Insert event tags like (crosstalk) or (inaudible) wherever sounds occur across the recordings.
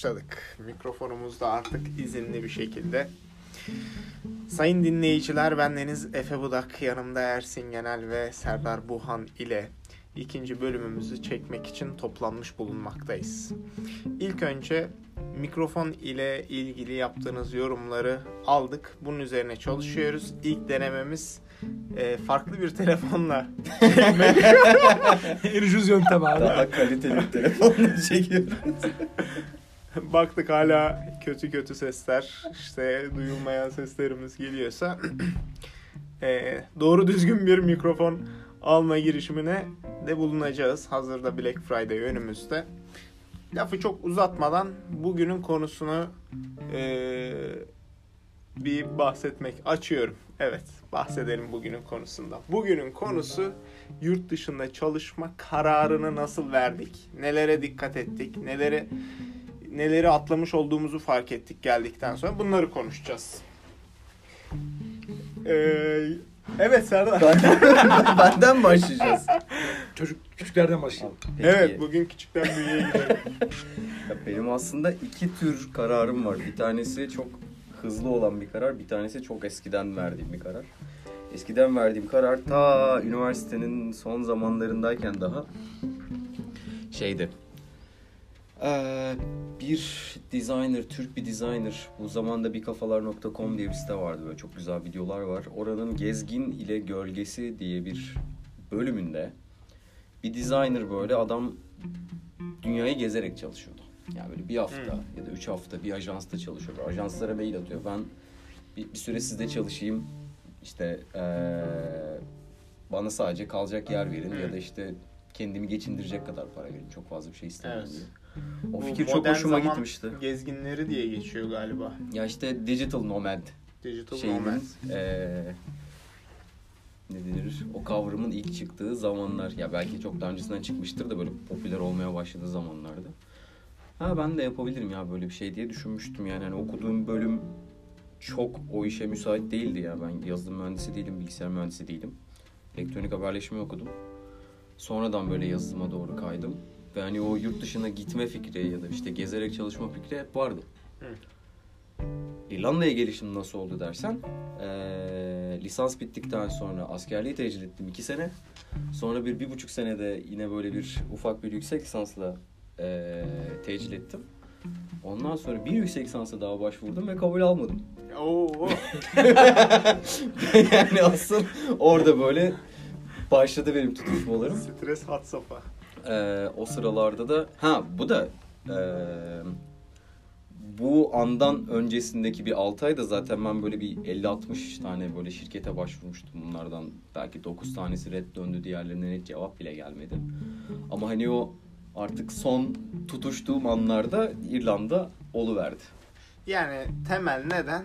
başladık. Mikrofonumuz da artık izinli bir şekilde. Sayın dinleyiciler bendeniz Efe Budak, yanımda Ersin Genel ve Serdar Buhan ile ikinci bölümümüzü çekmek için toplanmış bulunmaktayız. İlk önce mikrofon ile ilgili yaptığınız yorumları aldık. Bunun üzerine çalışıyoruz. İlk denememiz e, farklı bir telefonla en ucuz yöntem abi. Daha kaliteli bir telefonla çekiyoruz. (laughs) (laughs) Baktık hala kötü kötü sesler, işte duyulmayan seslerimiz geliyorsa (clears throat) e, doğru düzgün bir mikrofon alma girişimine de bulunacağız. Hazırda Black Friday önümüzde. Lafı çok uzatmadan bugünün konusunu e, bir bahsetmek açıyorum. Evet, bahsedelim bugünün konusundan. Bugünün konusu yurt dışında çalışma kararını nasıl verdik? Nelere dikkat ettik? Neleri neleri atlamış olduğumuzu fark ettik geldikten sonra. Bunları konuşacağız. Ee, evet Serdar. Benden, (laughs) benden başlayacağız. Çocuk küçüklerden başlayalım. Peki. Evet bugün küçükten büyüğe gidelim. Ya Benim aslında iki tür kararım var. Bir tanesi çok hızlı olan bir karar, bir tanesi çok eskiden verdiğim bir karar. Eskiden verdiğim karar ta üniversitenin son zamanlarındayken daha şeydi. Ee, bir designer, Türk bir designer, bu zamanda bikafalar.com diye bir site vardı böyle çok güzel videolar var. Oranın Gezgin ile Gölgesi diye bir bölümünde bir designer böyle adam dünyayı gezerek çalışıyordu. Yani böyle bir hafta ya da üç hafta bir ajansta çalışıyor. Ajanslara mail atıyor. Ben bir, bir süre sizde çalışayım. İşte eee, bana sadece kalacak yer verin ya da işte kendimi geçindirecek kadar para verin. Çok fazla bir şey istemiyorum Evet. diye. O Bu fikir çok modern hoşuma zaman gitmişti. Gezginleri diye geçiyor galiba. Ya işte digital nomad Digital şeyinin nomad. eee ne denir? O kavramın ilk çıktığı zamanlar. Ya belki çok daha öncesinden çıkmıştır da böyle popüler olmaya başladığı zamanlarda. Ha ben de yapabilirim ya böyle bir şey diye düşünmüştüm yani. Hani okuduğum bölüm çok o işe müsait değildi ya. Ben yazılım mühendisi değilim, bilgisayar mühendisi değilim. Elektronik haberleşme okudum. Sonradan böyle yazılıma doğru kaydım. Ve hani o yurt dışına gitme fikri ya da işte gezerek çalışma fikri hep vardı. İrlanda'ya gelişim nasıl oldu dersen eee, lisans bittikten sonra askerliği tecil ettim iki sene. Sonra bir, bir buçuk senede yine böyle bir ufak bir yüksek lisansla tecil ettim. Ondan sonra bir yüksek lisansa daha başvurdum ve kabul almadım. Oo. (laughs) yani asıl orada böyle başladı benim tutuşmalarım. Stres hat safha. Ee, o sıralarda da ha bu da ee, bu andan öncesindeki bir 6 ayda zaten ben böyle bir 50-60 tane böyle şirkete başvurmuştum. Bunlardan belki 9 tanesi red döndü. Diğerlerine net cevap bile gelmedi. Ama hani o artık son tutuştuğum anlarda İrlanda oluverdi. Yani temel neden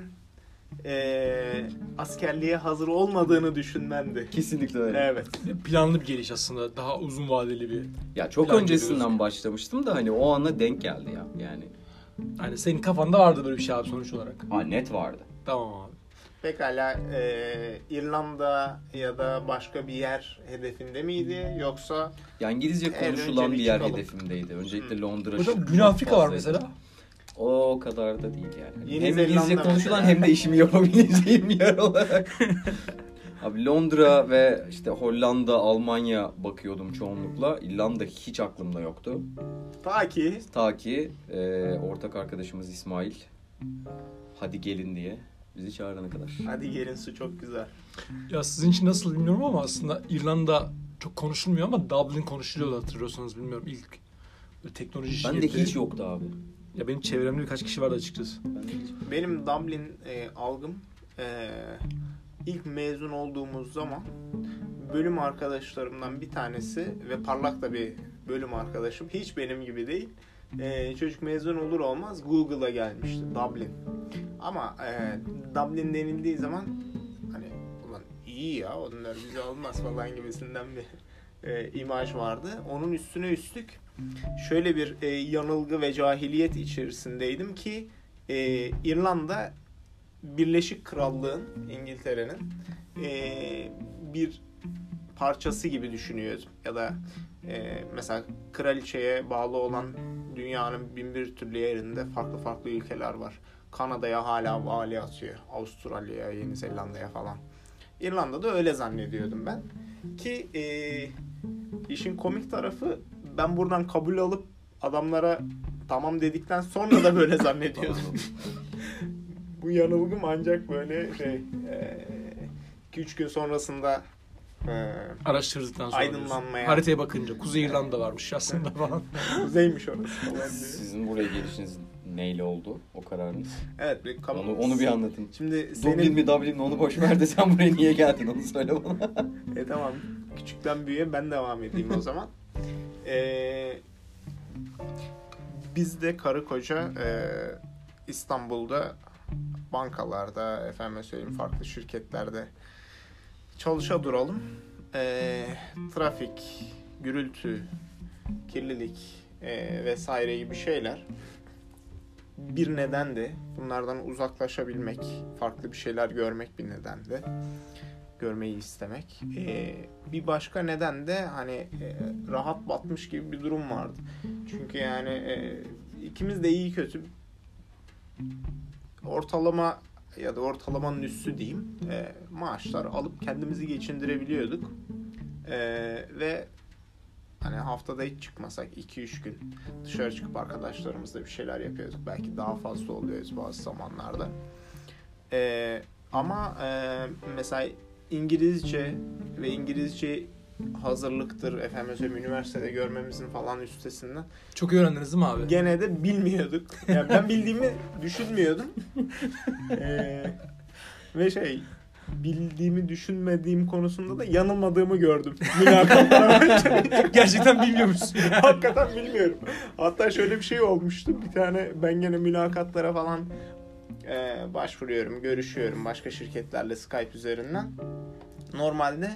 eee askerliğe hazır olmadığını düşünmendi. Kesinlikle öyle. Evet. Planlı bir geliş aslında. Daha uzun vadeli bir. Ya çok Plan öncesinden gidiyoruz. başlamıştım da hani o ana denk geldi ya. Yani Hani senin kafanda vardı böyle bir şey abi sonuç olarak. ha, net vardı. Tamam abi. Pekala eee İrlanda ya da başka bir yer hedefinde miydi yoksa Ya İngilizce konuşulan bir yer çıkalım. hedefimdeydi. Öncelikle Londra. Çok Güney Afrika var mesela. O kadar da değil yani. Yeni hem Zelanda İngilizce konuşulan mesela. hem de işimi yapabileceğim yer olarak. (laughs) Abi Londra ve işte Hollanda, Almanya bakıyordum çoğunlukla. İrlanda hiç aklımda yoktu. ta ki Ta ki e, ortak arkadaşımız İsmail hadi gelin diye bizi çağırana kadar. hadi gelin su çok güzel. Ya sizin için nasıl bilmiyorum ama aslında İrlanda çok konuşulmuyor ama Dublin konuşuluyordu hatırlıyorsanız bilmiyorum ilk böyle teknoloji Ben de şirketleri. hiç yoktu abi. Ya benim çevremde birkaç kişi vardı açıkçası. Benim Dublin e, algım e, ilk mezun olduğumuz zaman bölüm arkadaşlarımdan bir tanesi ve parlak da bir bölüm arkadaşım hiç benim gibi değil. E, çocuk mezun olur olmaz Google'a gelmişti Dublin. Ama e, Dublin denildiği zaman hani ulan iyi ya onlar bizi almaz falan gibisinden bir e, imaj vardı. Onun üstüne üstlük şöyle bir e, yanılgı ve cahiliyet içerisindeydim ki e, İrlanda Birleşik Krallığın İngiltere'nin e, bir parçası gibi düşünüyordum ya da e, mesela kraliçeye bağlı olan dünyanın bin bir türlü yerinde farklı farklı ülkeler var. Kanada'ya hala vali atıyor. Avustralya'ya, Yeni Zelanda'ya falan. İrlanda'da öyle zannediyordum ben. Ki e, işin komik tarafı ben buradan kabul alıp adamlara tamam dedikten sonra da böyle zannediyordum. (laughs) Bu yanılgım ancak böyle şey 2-3 gün sonrasında e, Araştırdıktan sonra Aydınlanmaya. diyorsun. Haritaya bakınca Kuzey İrlanda varmış aslında falan. (laughs) kuzeymiş orası. Sizin buraya gelişiniz neyle oldu o kararınız? Evet bir kabul. Onu, onu bir anlatın. Şimdi Dublin senin mi Dublin mi onu boş ver de sen buraya niye geldin onu söyle bana. (laughs) E tamam. Küçükten büyüğe ben devam edeyim o zaman. (laughs) Ee, biz de karı koca e, İstanbul'da bankalarda, efendim söyleyeyim farklı şirketlerde çalışa duralım. Ee, trafik, gürültü, kirlilik e, vesaire gibi şeyler bir neden de bunlardan uzaklaşabilmek, farklı bir şeyler görmek bir neden de görmeyi istemek. Ee, bir başka neden de hani e, rahat batmış gibi bir durum vardı. Çünkü yani e, ikimiz de iyi kötü ortalama ya da ortalamanın üstü diyeyim e, maaşlar alıp kendimizi geçindirebiliyorduk. E, ve hani haftada hiç çıkmasak 2-3 gün dışarı çıkıp arkadaşlarımızla bir şeyler yapıyorduk. Belki daha fazla oluyoruz bazı zamanlarda. E, ama e, mesela İngilizce ve İngilizce hazırlıktır efendim söyleyeyim üniversitede görmemizin falan üstesinden Çok iyi öğrendiniz değil mi abi? gene de bilmiyorduk. Yani ben bildiğimi düşünmüyordum. (laughs) Ee, ve şey bildiğimi düşünmediğim konusunda da yanılmadığımı gördüm. (laughs) Gerçekten bilmiyormuşsun. Hakikaten bilmiyorum. Hatta şöyle bir şey olmuştu. Bir tane ben gene mülakatlara falan e, başvuruyorum, görüşüyorum başka şirketlerle Skype üzerinden. Normalde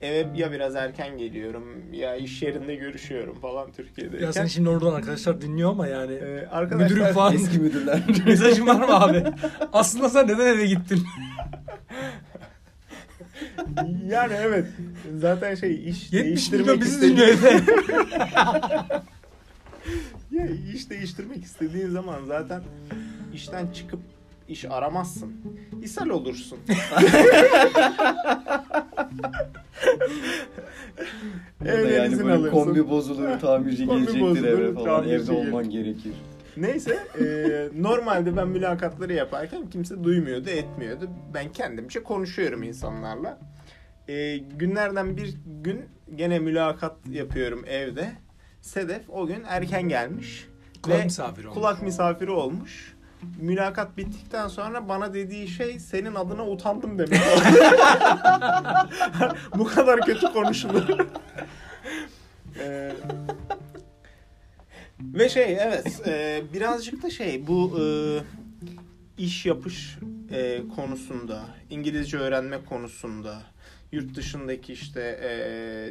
eve ya biraz erken geliyorum ya iş yerinde görüşüyorum falan Türkiye'deyken. ya seni şimdi oradan arkadaşlar dinliyor ama yani. Ee, arkadaşlar Müdürüm falan. (laughs) Eski müdürler. (laughs) Mesajın var mı abi? Aslında sen neden eve gittin? (laughs) yani evet zaten şey iş 70 milyon değiştirmek bizi dinliyor evde. ya iş değiştirmek istediğin zaman zaten işten çıkıp iş aramazsın. İshal olursun. (laughs) Evden yani izin böyle alırsın. kombi bozulur, tamirci Kombi gelecektir bozulur, eve falan. tamirci Evde olman gerekir. Neyse (laughs) e, normalde ben mülakatları yaparken kimse duymuyordu etmiyordu. Ben kendimce konuşuyorum insanlarla. E, günlerden bir gün gene mülakat yapıyorum evde. Sedef o gün erken gelmiş. Kulak Ve misafiri olmuş. Kulak misafiri olmuş. Mülakat bittikten sonra bana dediği şey senin adına utandım demek. (laughs) Bu kadar kötü konuşulur. Ee, ve şey evet e, birazcık da şey bu e, iş yapış e, konusunda İngilizce öğrenme konusunda yurt dışındaki işte e,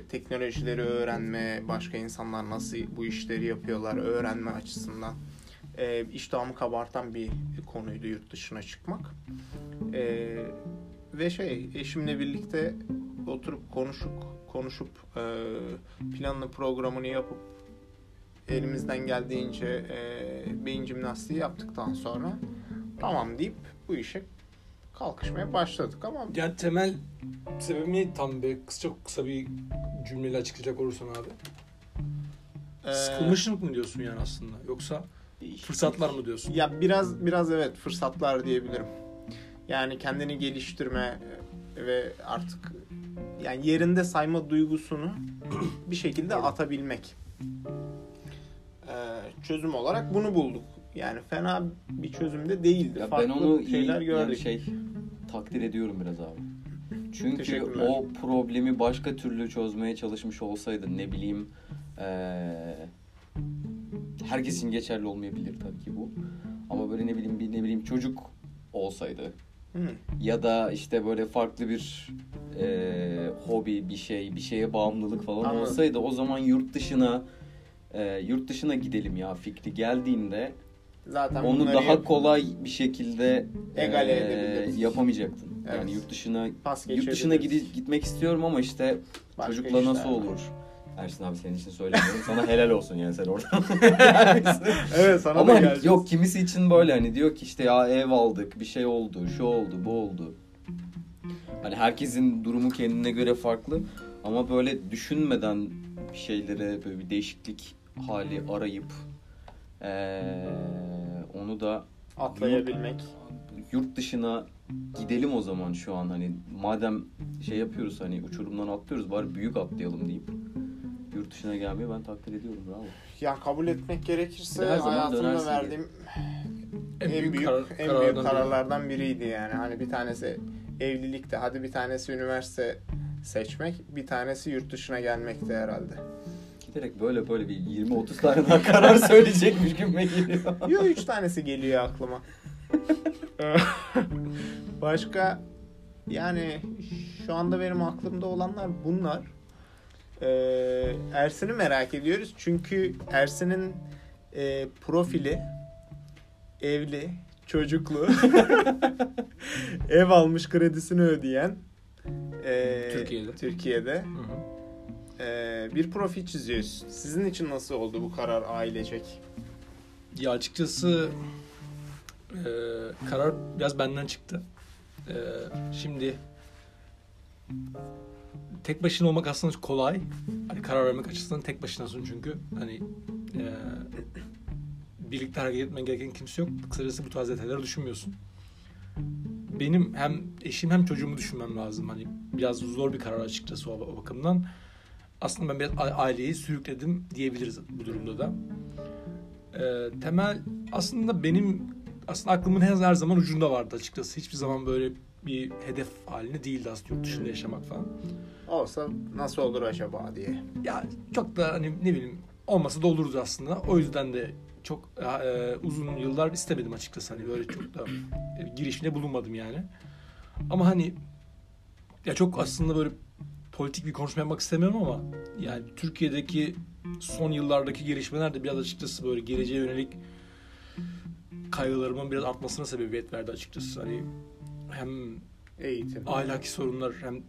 teknolojileri öğrenme başka insanlar nasıl bu işleri yapıyorlar öğrenme açısından e, iştahımı kabartan bir konuydu yurt dışına çıkmak. E, ve şey eşimle birlikte oturup konuşup konuşup e, planını programını yapıp elimizden geldiğince e, beyin jimnastiği yaptıktan sonra tamam deyip bu işe kalkışmaya başladık ama Yani temel sebebi tam bir kısa çok kısa bir cümleyle açıklayacak olursan abi. e, Sıkılmışlık mı diyorsun yani aslında? Yoksa fırsatlar mı diyorsun? Ya biraz biraz evet fırsatlar diyebilirim. Yani kendini geliştirme e, ve artık yani yerinde sayma duygusunu bir şekilde atabilmek. Ee, çözüm olarak bunu bulduk. Yani fena bir çözüm de değildi. Ya ben Farklı onu iyi şeyler yani gördük. şey takdir ediyorum biraz abi. Çünkü o problemi başka türlü çözmeye çalışmış olsaydı ne bileyim eee herkesin geçerli olmayabilir tabii ki bu. Ama böyle ne bileyim bir ne bileyim çocuk olsaydı Hı. ya da işte böyle farklı bir eee, hobi bir şey bir şeye bağımlılık falan Anladım. olsaydı o zaman yurt dışına eee, yurt dışına gidelim ya fikri geldiğinde Zaten onu daha yap- kolay bir şekilde Egale eee, edebiliriz. yapamayacaktın. Evet. Yani yurt dışına yurt dışına gidi- gitmek istiyorum ama işte Başka çocukla nasıl işler var. Ersin abi senin için söylemiyorum. Sana helal olsun yani sen oradan. (laughs) Evet sana Ama da hani geleceğiz. yok kimisi için böyle hani diyor ki işte ya ev aldık, bir şey oldu, şu oldu, bu oldu. Hani herkesin durumu kendine göre farklı ama böyle düşünmeden bir şeylere böyle bir değişiklik hali arayıp eee, onu da atlayabilmek. yurt dışına gidelim o zaman şu an hani madem şey yapıyoruz hani uçurumdan atlıyoruz bari büyük atlayalım deyip yurt dışına gelmeyi ben takdir ediyorum bravo. Ya kabul etmek gerekirse Her zaman hayatımda verdiğim En en büyük büyük, karar- en kararlardan büyük biri. kararlardan biriydi yani. Hani bir tanesi evlilikte, hadi bir tanesi üniversite seçmek, bir tanesi yurt dışına gelmekti herhalde. Giderek böyle böyle bir 20-30 tane daha karar (laughs) söyleyecekmiş gibi geliyor. Yo üç tanesi geliyor aklıma. (laughs) Başka yani şu anda benim aklımda olanlar bunlar. Ee, Ersin'i merak ediyoruz çünkü Ersin'in e, profili evli, çocuklu, (laughs) ev almış kredisini ödeyen e, Türkiye'de. Türkiye'de Hı hı. e, bir profil çiziyoruz. Sizin için nasıl oldu bu karar ailecek? Ya açıkçası e, karar biraz benden çıktı. E, şimdi tek başına olmak aslında kolay. Hani karar vermek açısından tek başınasın çünkü. Hani e, birlikte hareket etmen gereken kimse yok. Kısacası bu tarz detayları düşünmüyorsun. Benim hem eşim hem çocuğumu düşünmem lazım. Hani biraz zor bir karar açıkçası o, o bakımdan. Aslında ben biraz aileyi sürükledim diyebiliriz bu durumda da. Ee, temel aslında benim aslında aklımın her zaman ucunda vardı açıkçası. Hiçbir zaman böyle bir hedef halinde değildi aslında yurt dışında yaşamak falan. Olsa nasıl olur acaba diye. Ya çok da hani ne bileyim olmasa da olurdu aslında. O yüzden de çok e, uzun yıllar istemedim açıkçası. Hani böyle çok da e, girişimde bulunmadım yani. Ama hani ya çok aslında böyle politik bir konuşma yapmak istemiyorum ama yani Türkiye'deki son yıllardaki gelişmeler de biraz açıkçası böyle geleceğe yönelik kaygılarımın biraz artmasına sebebiyet verdi açıkçası. Hani hem Eğitim. ahlaki sorunlar hem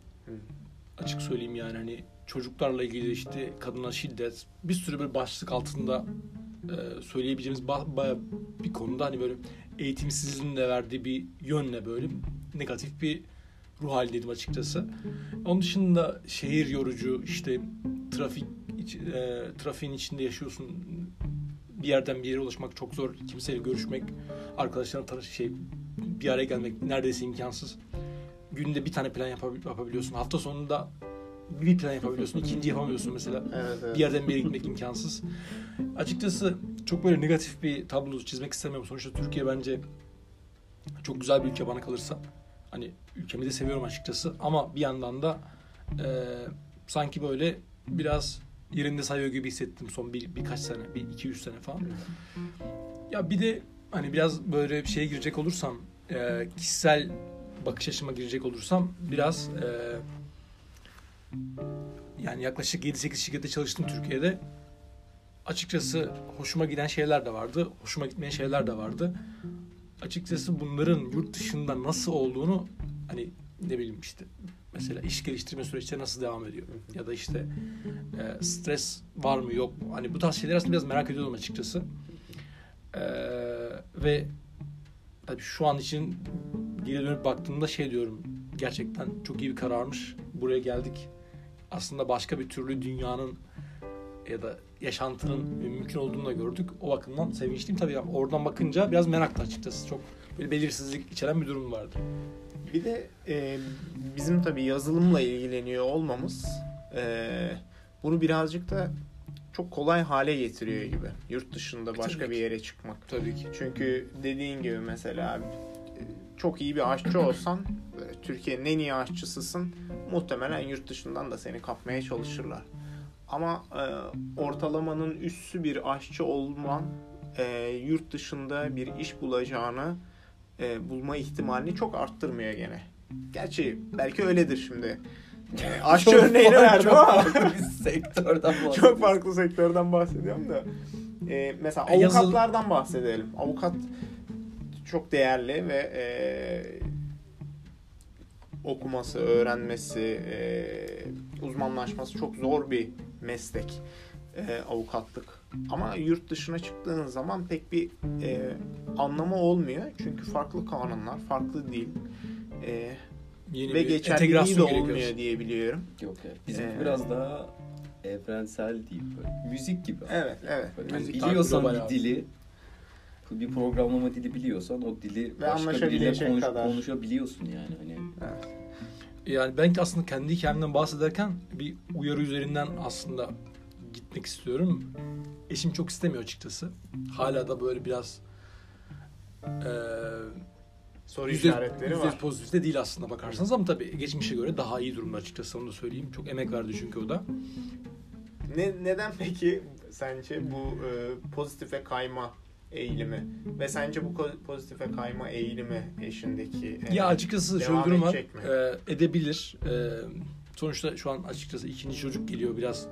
açık söyleyeyim yani hani çocuklarla ilgili işte kadına şiddet bir sürü böyle başlık altında e, söyleyebileceğimiz ba- baya bir konuda hani böyle eğitimsizliğin de verdiği bir yönle böyle negatif bir ruh halindeydim açıkçası. Onun dışında şehir yorucu işte trafik iç- e, trafiğin içinde yaşıyorsun bir yerden bir yere ulaşmak çok zor. Kimseyle görüşmek, arkadaşlarla tanış şey bir araya gelmek neredeyse imkansız. Günde bir tane plan yapabil- yapabiliyorsun. Hafta sonunda bir plan yapabiliyorsun. ikinci yapamıyorsun mesela. (laughs) Evet, evet. Bir yerden bir yere gitmek imkansız. Açıkçası çok böyle negatif bir tablo çizmek istemiyorum. Sonuçta Türkiye bence çok güzel bir ülke bana kalırsa. Hani ülkemi de seviyorum açıkçası. Ama bir yandan da e, sanki böyle biraz yerinde sayıyor gibi hissettim son bir, birkaç sene. Bir iki üç sene falan. Ya bir de hani biraz böyle bir şeye girecek olursam e, kişisel bakış açıma girecek olursam biraz e, yani yaklaşık 7-8 şirkette çalıştım Türkiye'de. Açıkçası hoşuma giden şeyler de vardı. Hoşuma gitmeyen şeyler de vardı. Açıkçası bunların yurt dışında nasıl olduğunu hani ne bileyim işte mesela iş geliştirme süreçleri nasıl devam ediyor ya da işte e, stres var mı yok mu hani bu tarz şeyler aslında biraz merak ediyordum açıkçası E, ve tabii şu an için geri dönüp baktığımda şey diyorum gerçekten çok iyi bir kararmış buraya geldik aslında başka bir türlü dünyanın ya da yaşantının mümkün olduğunu da gördük. O bakımdan sevinçliyim. Tabii oradan bakınca biraz meraklı açıkçası. Çok böyle belirsizlik içeren bir durum vardı. Bir de e, bizim tabii yazılımla ilgileniyor olmamız e, bunu birazcık da çok kolay hale getiriyor gibi. Yurt dışında başka Tabii bir yere çıkmak. Tabii ki. Çünkü dediğin gibi mesela e, çok iyi bir aşçı olsan böyle Türkiye'nin en iyi aşçısısın muhtemelen yurt dışından da seni kapmaya çalışırlar. Ama e, ortalamanın üssü bir aşçı olman e, yurt dışında bir iş bulacağını e, bulma ihtimalini çok arttırmıyor gene. Gerçi belki öyledir şimdi. E, aşçı Çok örneğini verdim çok ama farklı bir sektörden çok farklı sektörden bahsediyorum da. E, mesela E, yazıl- avukatlardan bahsedelim. Avukat çok değerli ve e, okuması, öğrenmesi, e, uzmanlaşması çok zor bir meslek e, avukatlık. Ama yurt dışına çıktığın zaman pek bir e, anlamı olmuyor. Çünkü farklı kanunlar, farklı dil e, Yeni ve geçerliliği de olmuyor gerekiyor. diye biliyorum. Yok evet. Bizim Ee, biraz daha evrensel değil böyle. Müzik gibi. Evet, evet. Böyle Müzik biliyorsan global bir abi. dili bir programlama dili biliyorsan o dili Ve başka biriyle konuş, kadar. konuşabiliyorsun yani hani. evet. Yani ben aslında kendi hikayemden bahsederken bir uyarı üzerinden aslında gitmek istiyorum. Eşim çok istemiyor açıkçası. Hala da böyle biraz eee Soru yüzde, işaretleri yüzde var. pozitif de değil aslında bakarsanız ama tabii geçmişe göre daha iyi durumda açıkçası onu da söyleyeyim. Çok emek verdi çünkü o da. Ne, neden peki sence bu e, pozitife kayma eğilimi ve sence bu pozitife kayma eğilimi eşindeki e, Ya açıkçası şöyle bir durum var. mi? Ee, edebilir. Ee, sonuçta şu an açıkçası ikinci çocuk geliyor biraz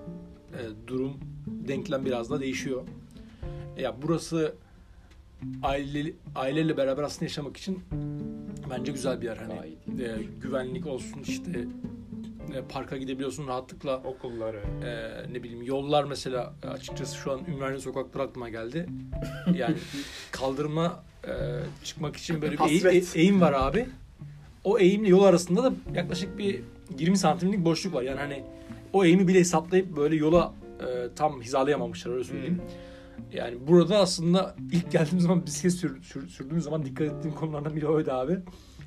e, durum denklem biraz da değişiyor. Ya burası aile aileyle beraber aslında yaşamak için bence güzel bir yer hani e, güvenlik olsun işte e, parka gidebiliyorsun rahatlıkla okulları e, ne bileyim yollar mesela e, açıkçası şu an Ümraniye sokakları aklıma geldi. Yani (laughs) kaldırıma e, çıkmak için böyle bir eğim, eğim var abi. O eğimle yol arasında da yaklaşık bir 20 santimlik boşluk var. Yani hani o eğimi bile hesaplayıp böyle yola e, tam hizalayamamışlar öyle söyleyeyim. Yani burada aslında ilk geldiğim zaman bisiklet sür, sür- sürdüğüm zaman dikkat ettiğim konulardan biri oydu abi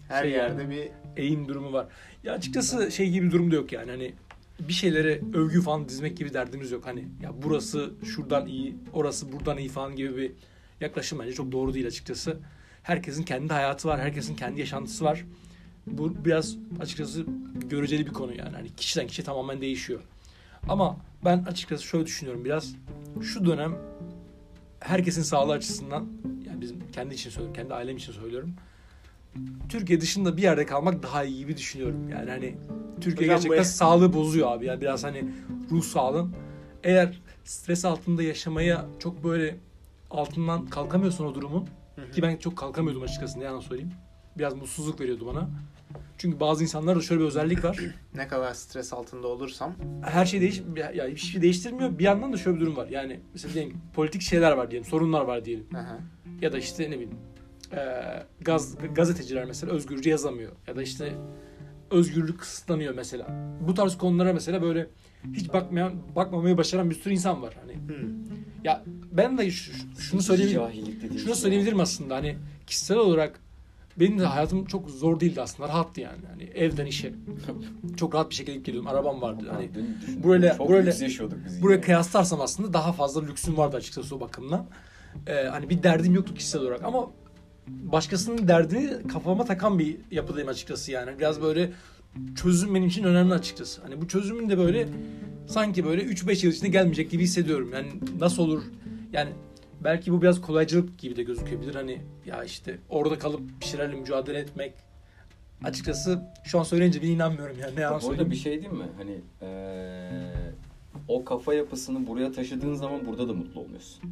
her Şey yerde bir eğim durumu var. Ya açıkçası şey gibi bir durum da yok yani hani bir şeylere övgü falan dizmek gibi derdimiz yok. Hani ya burası şuradan iyi, orası buradan iyi falan gibi bir yaklaşım bence çok doğru değil açıkçası. Herkesin kendi hayatı var, herkesin kendi yaşantısı var. Bu biraz açıkçası göreceli bir konu yani. Hani kişiden kişiye tamamen değişiyor. Ama ben açıkçası şöyle düşünüyorum biraz. Şu dönem herkesin sağlığı açısından yani bizim kendi için söylüyorum, kendi ailem için söylüyorum. Türkiye dışında bir yerde kalmak daha iyi gibi düşünüyorum. Yani hani Türkiye Hocam bu- gerçekten sağlığı bozuyor abi. Yani biraz hani ruh sağlığın. Eğer stres altında yaşamaya çok böyle altından kalkamıyorsun o durumun. Ki ben çok kalkamıyordum açıkçası ne yalan söyleyeyim. Biraz mutsuzluk veriyordu bana. Çünkü bazı insanlarda şöyle bir özellik var. (clears throat) ne kadar stres altında olursam Her şey değiş ya ya hiçbir şey değiştirmiyor. Bir yandan da şöyle bir durum var. Yani mesela diyelim politik şeyler var diyelim, sorunlar var diyelim. aha, Ya da işte ne bileyim eee, gaz, gazeteciler mesela özgürce yazamıyor. Ya da işte özgürlük kısıtlanıyor mesela. Bu tarz konulara mesela böyle hiç bakmayan, bakmamayı başaran bir sürü insan var. Hani hmm, ya ben de şu- şu- şunu söyleyebilirim. Şunu şey. söyleyebilirim aslında hani kişisel olarak benim de hayatım çok zor değildi aslında. Rahattı yani. Hani evden işe (laughs) çok rahat bir şekilde gidip geliyordum. Arabam vardı. Hani burayla- çok burayla- Buraya kıyaslarsam aslında daha fazla lüksüm vardı açıkçası o bakımdan. Ee, hani bir derdim yoktu kişisel olarak ama başkasının derdini kafama takan bir yapıdayım açıkçası yani. Biraz böyle çözüm benim için önemli açıkçası. Hani bu çözümün de böyle sanki böyle 3-5 yıl içinde gelmeyecek gibi hissediyorum. Yani nasıl olur? Yani belki bu biraz kolaycılık gibi de gözükebilir. Hani ya işte orada kalıp bir şeylerle mücadele etmek. Açıkçası şu an söyleyince bile inanmıyorum yani. Ne yalan söyleyeyim. bir şey değil mi? Hani eee, o kafa yapısını buraya taşıdığın zaman burada da mutlu olmuyorsun.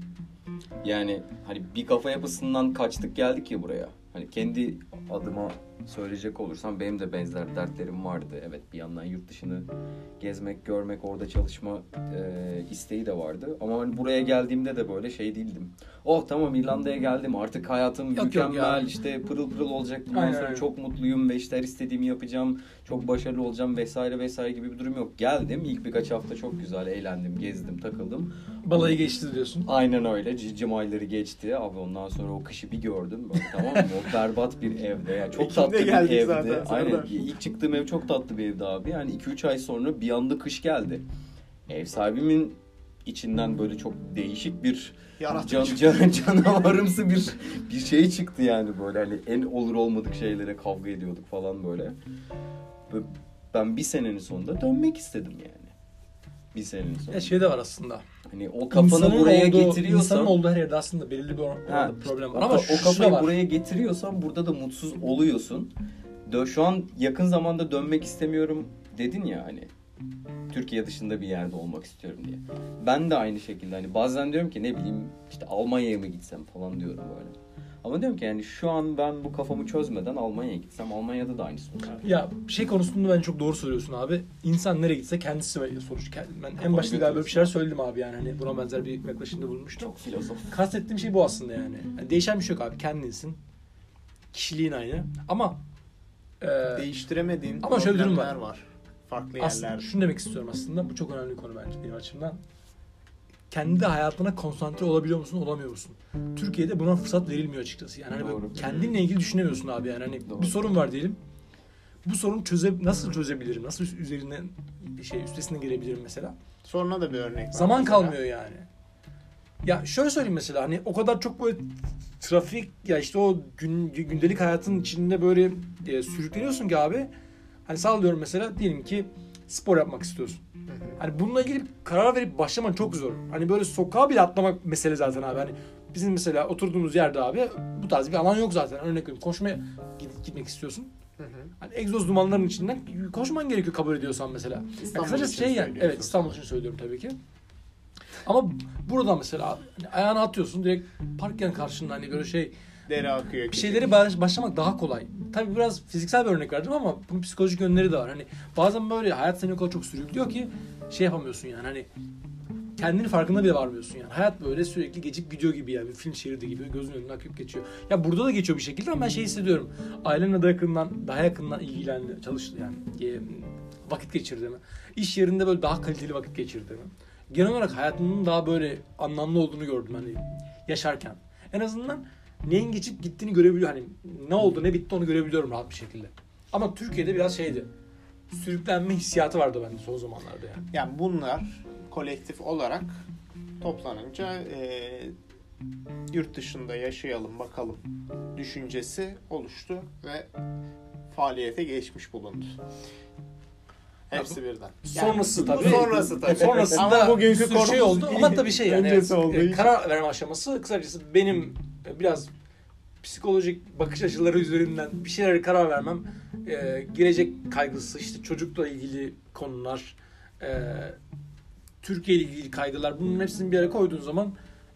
Yani hani bir kafa yapısından kaçtık geldik ya buraya. Hani kendi adıma söyleyecek olursam benim de benzer dertlerim vardı. Evet bir yandan yurt dışını gezmek, görmek, orada çalışma eee, isteği de vardı. Ama hani buraya geldiğimde de böyle şey değildim. Oh tamam İrlanda'ya geldim artık hayatım Yok, yok mükemmel ya. işte pırıl pırıl olacak. Bundan Aynen, sonra aynen. çok mutluyum ve işte her istediğimi yapacağım. Çok başarılı olacağım vesaire vesaire gibi bir durum yok. Geldim ilk birkaç hafta çok güzel eğlendim, gezdim, takıldım. Balayı geçti diyorsun. Aynen öyle. Cicim ayları geçti. Abi ondan sonra o kışı bir gördüm. Böyle, tamam mı? O berbat bir evde. Yani çok Ekim'de tatlı bir evde. zaten, Aynen. Serdar. İlk çıktığım ev çok tatlı bir evdi abi. Yani 2-3 ay sonra bir anda kış geldi. Ev sahibimin içinden böyle çok değişik bir can, can, (laughs) canavarımsı bir bir şey çıktı yani böyle hani en olur olmadık şeylere kavga ediyorduk falan böyle. Ben bir senenin sonunda dönmek istedim yani. Bir senenin sonunda. Ya şey de var aslında. Hani o kafanı İnsanın buraya olduğu, getiriyorsan insanın olduğu her yerde aslında belirli bir Ha, problem var. o, Ama o da kafayı var. buraya getiriyorsan burada da mutsuz oluyorsun. Dö- şu an yakın zamanda dönmek istemiyorum dedin ya hani. Türkiye dışında bir yerde olmak istiyorum diye. Ben de aynı şekilde hani bazen diyorum ki ne bileyim işte Almanya'ya mı gitsem falan diyorum böyle. Ama diyorum ki yani şu an ben bu kafamı çözmeden Almanya'ya gitsem Almanya'da da aynısı olur. Ya şey konusunda ben çok doğru söylüyorsun abi. İnsan nereye gitse kendisi sonuç. Ben en başta galiba bir şeyler söyledim abi yani hani buna benzer bir yaklaşımda bulunmuştum. Çok filozof. Kastettiğim şey bu aslında yani. Yani değişen bir şey yok abi. Kendinsin. Kişiliğin aynı. Ama e, Değiştiremediğin Ama şöyle bir durum var. var. Farklı aslında yerlerde. şunu demek istiyorum aslında. Bu çok önemli bir konu bence benim açımdan. Kendi hayatına konsantre olabiliyor musun, olamıyor musun? Türkiye'de buna fırsat verilmiyor açıkçası. Yani hani Doğru. kendinle ilgili düşünemiyorsun abi yani. Hani Doğru. bir sorun var diyelim. Bu sorunu çöze nasıl çözebilirim? Nasıl üzerinden şey üstesinden gelebilirim mesela? Sonra da bir örnek var. Zaman mesela. kalmıyor yani. Ya şöyle söyleyeyim mesela hani o kadar çok böyle trafik ya işte o gün, gündelik hayatın içinde böyle e, sürükleniyorsun ki abi. Hani sallıyorum mesela diyelim ki spor yapmak istiyorsun. Hani bununla ilgili karar verip başlaman çok zor. Hani böyle sokağa bile atlamak mesele zaten abi. Hani bizim mesela oturduğumuz yerde abi bu tarz bir alan yok zaten. Örnek veriyorum koşmaya gitmek istiyorsun. Hı hı. Hani egzoz dumanlarının içinden koşman gerekiyor kabul ediyorsan mesela. Ya İstanbul kısacası şey yani. Evet İstanbul için söylüyorum tabii ki. Ama burada mesela hani ayağını atıyorsun direkt park yan karşında hani böyle şey Deri akıyor. bir şeyleri baş- başlamak daha kolay. Tabii biraz fiziksel bir örnek verdim ama bunun psikolojik yönleri de var. Hani bazen böyle hayat seni o kadar çok sürüklüyor ki şey yapamıyorsun yani hani kendini farkında bile varmıyorsun yani. Hayat böyle sürekli geçip gidiyor gibi yani bir film şeridi gibi gözünün önünden akıp geçiyor. Ya burada da geçiyor bir şekilde ama ben şey hissediyorum. Ailemle daha yakından, daha yakından ilgilendi, çalıştı yani. E, vakit geçirdiğimi. İş yerinde böyle daha kaliteli vakit geçirdiğimi. Genel olarak hayatımın daha böyle anlamlı olduğunu gördüm hani yaşarken. En azından neyin geçip gittiğini görebiliyor. Hani ne oldu ne bitti onu görebiliyorum rahat bir şekilde. Ama Türkiye'de biraz şeydi. Sürüklenme hissiyatı vardı bende son zamanlarda yani. Yani bunlar kolektif olarak toplanınca e, yurt dışında yaşayalım bakalım düşüncesi oluştu ve faaliyete geçmiş bulundu. Hepsi birden. Sonrası bu tabii. Sonrası tabii. Sonrasında Ama bugünkü bir şey oldu. Ama tabii şey yani evet, e, karar verme aşaması kısacası benim e, biraz psikolojik bakış açıları üzerinden bir şeylere karar vermem e, gelecek kaygısı işte çocukla ilgili konular e, Türkiye ile ilgili kaygılar bunun hepsini bir yere koyduğun zaman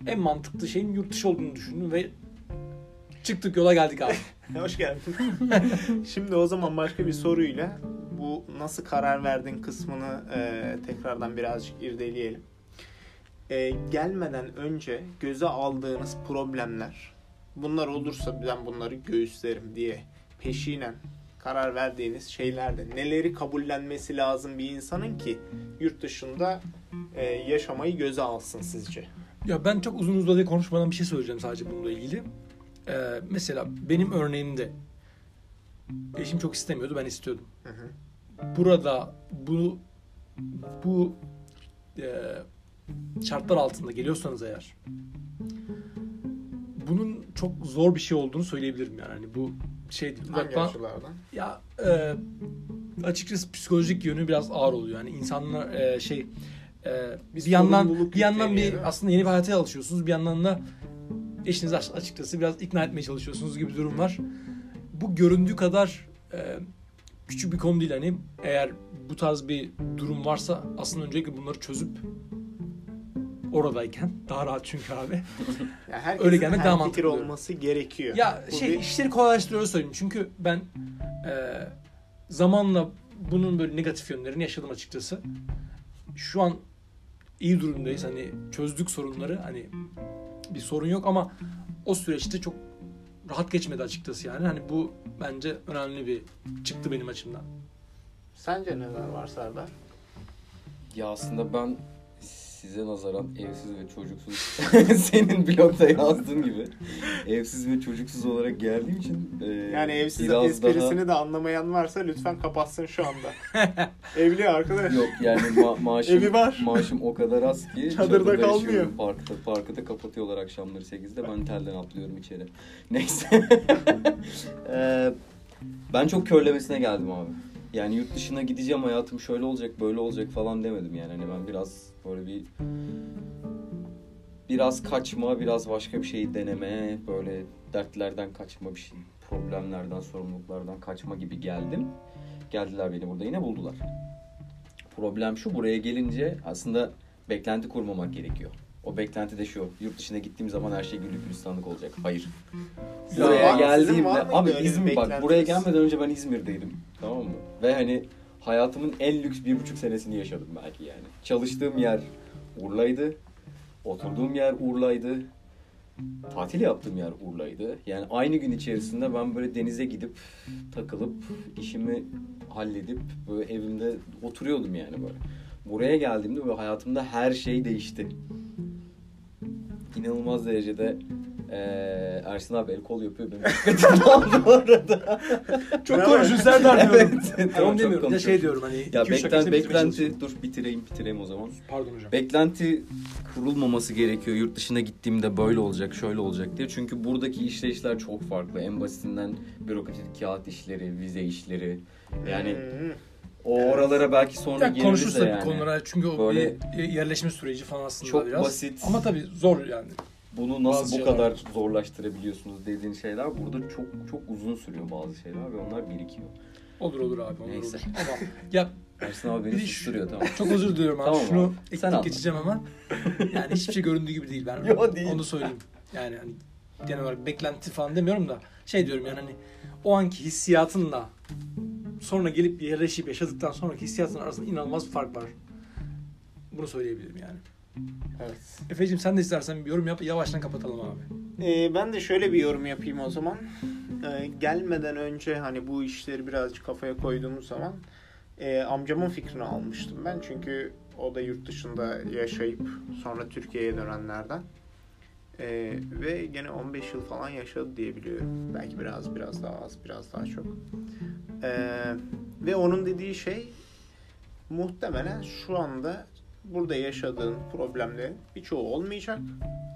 en mantıklı şeyin yurt dışı olduğunu düşündüm ve çıktık yola geldik abi. (laughs) Hoş geldin. (laughs) Şimdi o zaman başka bir soruyla bu nasıl karar verdin kısmını e, tekrardan birazcık irdeleyelim. E, gelmeden önce göze aldığınız problemler bunlar olursa ben bunları göğüslerim diye peşinen karar verdiğiniz şeylerde neleri kabullenmesi lazım bir insanın ki yurt dışında e, yaşamayı göze alsın sizce? Ya ben çok uzun uzadıya konuşmadan bir şey söyleyeceğim sadece bununla ilgili. Ee, mesela benim örneğimde eşim çok istemiyordu ben istiyordum. Hı hı. Burada bu bu e, şartlar altında geliyorsanız eğer bunun çok zor bir şey olduğunu söyleyebilirim yani. Hani bu şey. Hangi Uzaktan- açılardan? ya e, açıkçası psikolojik yönü biraz ağır oluyor. Yani insanlar e, şey e, bir yandan bir yandan bir aslında yeni bir hayata alışıyorsunuz. Bir yandan da eşinizi aç- açıkçası biraz ikna etmeye çalışıyorsunuz gibi bir durum var. Bu göründüğü kadar e, küçük bir konu değil hani eğer bu tarz bir durum varsa aslında öncelikle bunları çözüp oradayken daha rahat çünkü abi. (laughs) Yani Öyle gelmek daha mantıklı oluyor. olması gerekiyor. Ya Bu şey bir- işleri kolaylaştırıyor öyle söyleyeyim. Çünkü ben e, zamanla bunun böyle negatif yönlerini yaşadım açıkçası. Şu an iyi durumdayız. Hani çözdük sorunları. Hani bir sorun yok ama o süreçte çok rahat geçmedi açıkçası yani. Hani bu bence önemli bir çıktı benim açımdan. Sence neler var Serdar? Ya aslında ben size nazaran evsiz ve çocuksuz (laughs) senin blogda yazdığın gibi evsiz ve çocuksuz olarak geldiğim için e, Yani evsiz esprisini daha de anlamayan varsa lütfen kapatsın şu anda. (laughs) Evli arkadaş. yok yani ma- maaşım Evi var. maaşım o kadar az ki Çadırda çadırda kalmıyor. Parkta parkı da kapatıyorlar akşamları 8'de ben telden atlıyorum içeri. (laughs) Neyse. Ee, ben çok körlemesine geldim abi. Yani yurt dışına gideceğim hayatım şöyle olacak böyle olacak falan demedim yani. Hani ben biraz böyle bir biraz kaçma, biraz başka bir şeyi deneme, böyle dertlerden kaçma bir şey, problemlerden, sorumluluklardan kaçma gibi geldim. Geldiler beni burada yine buldular. problem şu buraya gelince aslında beklenti kurmamak gerekiyor. O beklenti de şu. Yurt dışına gittiğim zaman her şey güllük gülistanlık olacak. Hayır. Ya, buraya sizin geldiğimde abi İzmir bak buraya gelmeden önce ben İzmir'deydim. Tamam mı? Ve hani hayatımın en lüks bir buçuk senesini yaşadım belki yani. Çalıştığım yer Urla'ydı. Oturduğum yer Urla'ydı. Tatil yaptığım yer Urla'ydı. Yani aynı gün içerisinde ben böyle denize gidip takılıp işimi halledip böyle evimde oturuyordum yani böyle. Buraya geldiğimde böyle hayatımda her şey değişti. İnanılmaz derecede eee Ersin abi el kol yapıyor benim dikkatim (laughs) aldı bu arada. Çok konuşun Serdar diyorum. Evet, Tamam çok demiyorum. Ya şey konuşuyorsun. diyorum hani. Ya beklen, beklenti dur bitireyim bitireyim o zaman. Pardon hocam. Beklenti kurulmaması gerekiyor. Yurt dışına gittiğimde böyle olacak, şöyle olacak diye. Çünkü buradaki işleyişler çok farklı. En basitinden bürokratik kağıt işleri, vize işleri. Yani Hmm. O oralara belki sonra Ya geliriz konuşuruz de yani. konulara çünkü o Böyle bir yerleşme süreci falan aslında çok biraz. basit. Ama tabii zor yani. Bunu nasıl Bazı bu şeyler kadar zorlaştırabiliyorsunuz dediğin şeyler burada çok çok uzun sürüyor bazı şeyler ve onlar birikiyor. Olur olur abi olur Neyse. olur. Ama ya Ersin abi beni susturuyor tamam. çok özür diliyorum abi. Tamam. Şunu ekleyip geçeceğim hemen. Yani hiçbir şey göründüğü gibi değil. Ben (laughs) Yo, değil. onu söyleyeyim. Yani hani genel olarak beklenti falan demiyorum da şey diyorum yani hani o anki hissiyatınla sonra gelip yerleşip yaşadıktan sonraki hissiyatın arasında inanılmaz bir fark var. Bunu söyleyebilirim yani. Evet. Efe'cim sen de istersen bir yorum yap. Yavaştan kapatalım abi. Ee, ben de şöyle bir yorum yapayım o zaman. Ee, gelmeden önce hani bu işleri birazcık kafaya koyduğumuz zaman e, amcamın fikrini almıştım ben. Çünkü o da yurt dışında yaşayıp sonra Türkiye'ye dönenlerden. Ee, ve gene 15 yıl falan yaşadı diye biliyorum. Belki biraz biraz daha az, biraz daha çok. Ee, ve onun dediği şey muhtemelen şu anda burada yaşadığın problemlerin birçoğu olmayacak.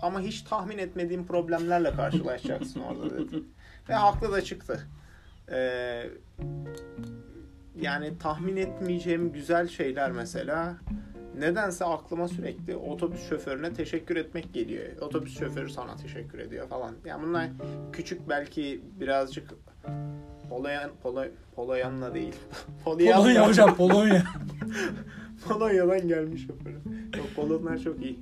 Ama hiç tahmin etmediğin problemlerle karşılaşacaksın orada dedi. (laughs) Ve haklı da çıktı. Ee, yani tahmin etmeyeceğim güzel şeyler mesela nedense aklıma sürekli otobüs şoförüne teşekkür etmek geliyor. Otobüs şoförü sana teşekkür ediyor falan. Yani bunlar küçük belki birazcık Poloyan, Polo, Poloyanla değil. (laughs) Polyanla. Polonya hocam Polonya. (laughs) Polonya'dan gelmiş şoförü. Yok Polonlar çok iyi.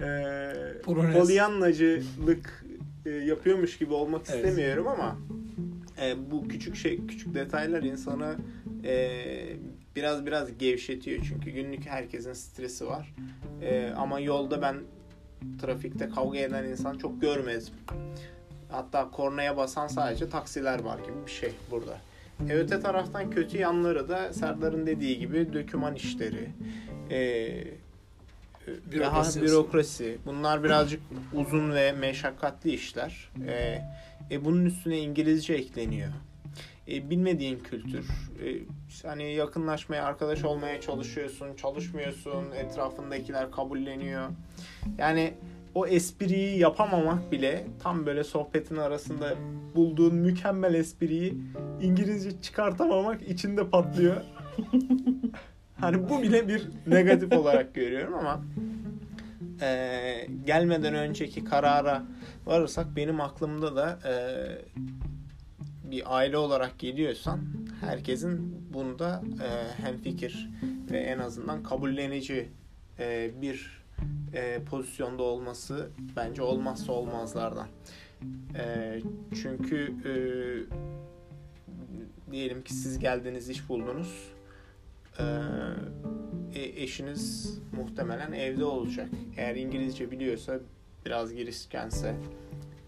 Ee, Polonez. Polyanlacılık e, yapıyormuş gibi olmak Evet. istemiyorum ama e, bu küçük şey küçük detaylar insanı e, biraz biraz gevşetiyor çünkü günlük herkesin stresi var. E, ama yolda ben trafikte kavga eden insan çok görmedim. Hatta kornaya basan sadece taksiler var gibi bir şey burada. E, öte taraftan kötü yanları da Serdar'ın dediği gibi döküman işleri, e, Bürokrasi. bürokrasi. Bunlar birazcık uzun ve meşakkatli işler. E, e, bunun üstüne İngilizce ekleniyor. E, bilmediğin kültür. E, hani yakınlaşmaya, arkadaş olmaya çalışıyorsun, çalışmıyorsun. Etrafındakiler kabulleniyor. Yani o espriyi yapamamak bile tam böyle sohbetin arasında bulduğun mükemmel espriyi İngilizce çıkartamamak içinde patlıyor. (laughs) hani bu bile bir negatif olarak görüyorum ama e, gelmeden önceki karara varırsak benim aklımda da e, bir aile olarak geliyorsan herkesin bunda e, hemfikir ve en azından kabullenici e, bir e, pozisyonda olması bence olmazsa olmazlardan. E, çünkü e, diyelim ki siz geldiniz iş buldunuz. E, e, eşiniz muhtemelen evde olacak. Eğer İngilizce biliyorsa biraz girişkense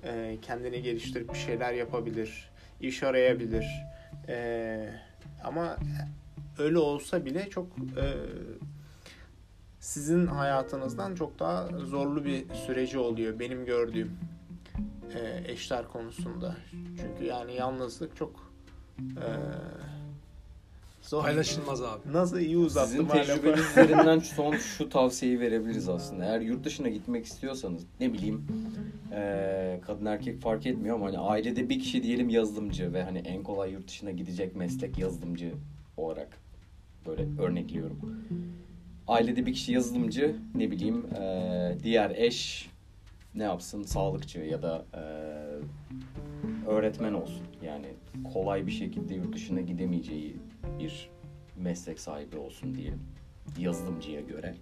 e, kendini geliştirip bir şeyler yapabilir, iş arayabilir. E, ama öyle olsa bile çok e, sizin hayatınızdan çok daha zorlu bir süreci oluyor benim gördüğüm e, eşler konusunda. Çünkü yani yalnızlık çok e, zor. Paylaşılmaz abi. Nasıl iyi uzattım Sizin hala. tecrübeniz üzerinden son şu tavsiyeyi verebiliriz aslında. Eğer yurt dışına gitmek istiyorsanız ne bileyim eee, kadın erkek fark etmiyor ama hani ailede bir kişi diyelim yazılımcı ve hani en kolay yurt dışına gidecek meslek yazılımcı olarak böyle örnekliyorum. Ailede bir kişi yazılımcı ne bileyim eee, diğer eş ne yapsın sağlıkçı ya da eee, öğretmen olsun. Yani kolay bir şekilde yurt dışına gidemeyeceği bir meslek sahibi olsun diyelim. yazılımcıya göre.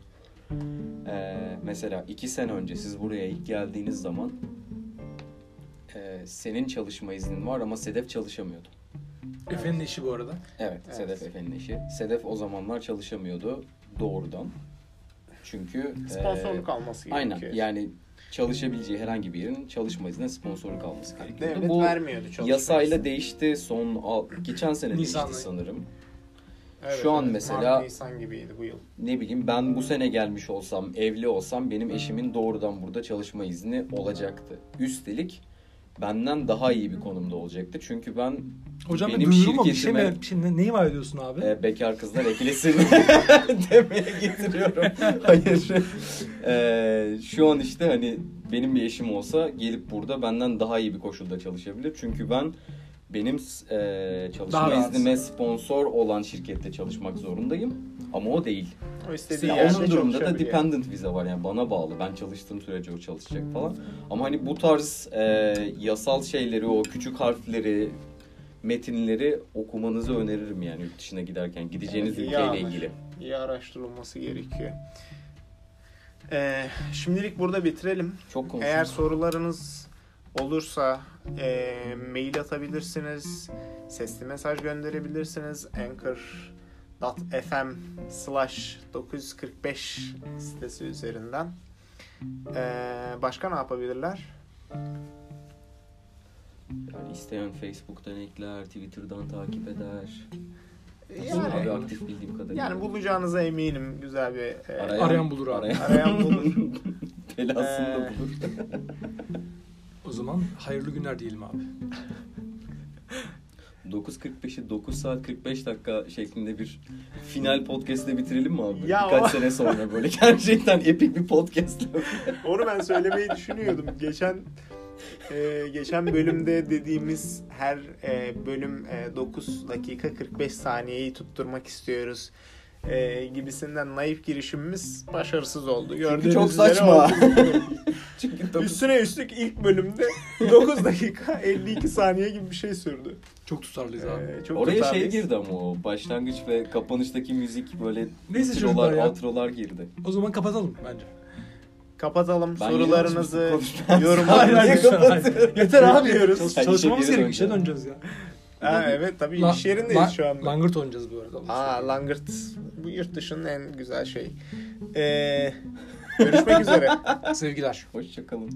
Ee, mesela iki sene önce siz buraya ilk geldiğiniz zaman e, senin çalışma iznin var ama Sedef çalışamıyordu. Efe'nin işi bu arada. Evet, Evet. Sedef Efe'nin eşi. Sedef o zamanlar çalışamıyordu doğrudan. Çünkü Sponsorluk e, alması Aynen gerekiyor. yani çalışabileceği herhangi bir yerin çalışma iznine sponsorluk alması gerekiyordu. Devlet Bu vermiyordu çalışma yasayla izni. değişti son al- geçen sene Nisan'da. değişti sanırım. Evet, Şu an evet. mesela- Mart, Nisan gibiydi bu yıl. Ne bileyim ben bu sene gelmiş olsam, evli olsam benim eşimin doğrudan burada çalışma izni olacaktı. Üstelik benden daha iyi bir konumda olacaktı. Çünkü ben Hocam Benim duyurulma bir şey şirketime- mi? Şimdi neyi vaat ediyorsun abi? e, bekar kızlar eklesin (laughs) demeye getiriyorum. Hayır. E, şu an işte hani benim bir eşim olsa gelip burada benden daha iyi bir koşulda çalışabilir. Çünkü ben benim e, çalışma Daha iznime sponsor olan şirkette çalışmak zorundayım. Ama o değil. O istediği Ya yerde onun durumunda da dependent vize var yani bana bağlı. Ben çalıştığım sürece o çalışacak falan. Ama hani bu tarz e, yasal şeyleri, o küçük harfleri, metinleri okumanızı öneririm yani yurt dışına giderken. Gideceğiniz Evet, ülkeyle ilgili. İyi araştırılması gerekiyor. Ee, şimdilik burada bitirelim. Çok konuştum. Eğer sorularınız olursa e, mail atabilirsiniz, sesli mesaj gönderebilirsiniz. Anchor.fm slash 945 sitesi üzerinden. Ee, başka ne yapabilirler? Yani isteyen Facebook'tan ekler, Twitter'dan takip eder. Abi Yani, aktif bildiğim kadarıyla. yani bulacağınıza eminim güzel bir e, Arayan bulur abi. Arayan bulur. (laughs) Belasını da Ee, bulur. (laughs) O zaman hayırlı günler diyelim abi. 9.45'i 9 saat 45 dakika şeklinde bir final podcast'le bitirelim mi abi? Ya Birkaç o- sene sonra böyle (laughs) gerçekten epik bir podcast. Onu ben söylemeyi düşünüyordum. Geçen e, geçen bölümde dediğimiz her e, bölüm e, 9 dakika 45 saniyeyi tutturmak istiyoruz e, gibisinden naif girişimimiz başarısız oldu. Gördüğünüz çok saçma. (laughs) Çünkü 9 Üstüne üstlük ilk bölümde (laughs) 9 dakika 52 saniye gibi bir şey sürdü. Çok tutarlıyız abi. E, çok Oraya şey tutarlıyız. girdi ama o başlangıç ve kapanıştaki müzik böyle Neyse introlar, outrolar girdi. O zaman kapatalım bence. Kapatalım Ben sorularınızı, yorumlarınızı Hayır, hayır, kapatıyorum. Yeter abi. Hayır, çalışmamız gerekiyor. İşe döneceğiz ya. Ha, evet tabii La- iş yerindeyiz la- şu anda. Langırt oynayacağız bu arada. Aa Langırt bu yurt dışının en güzel şeyi. Ee, görüşmek üzere. Sevgiler. Hoşçakalın.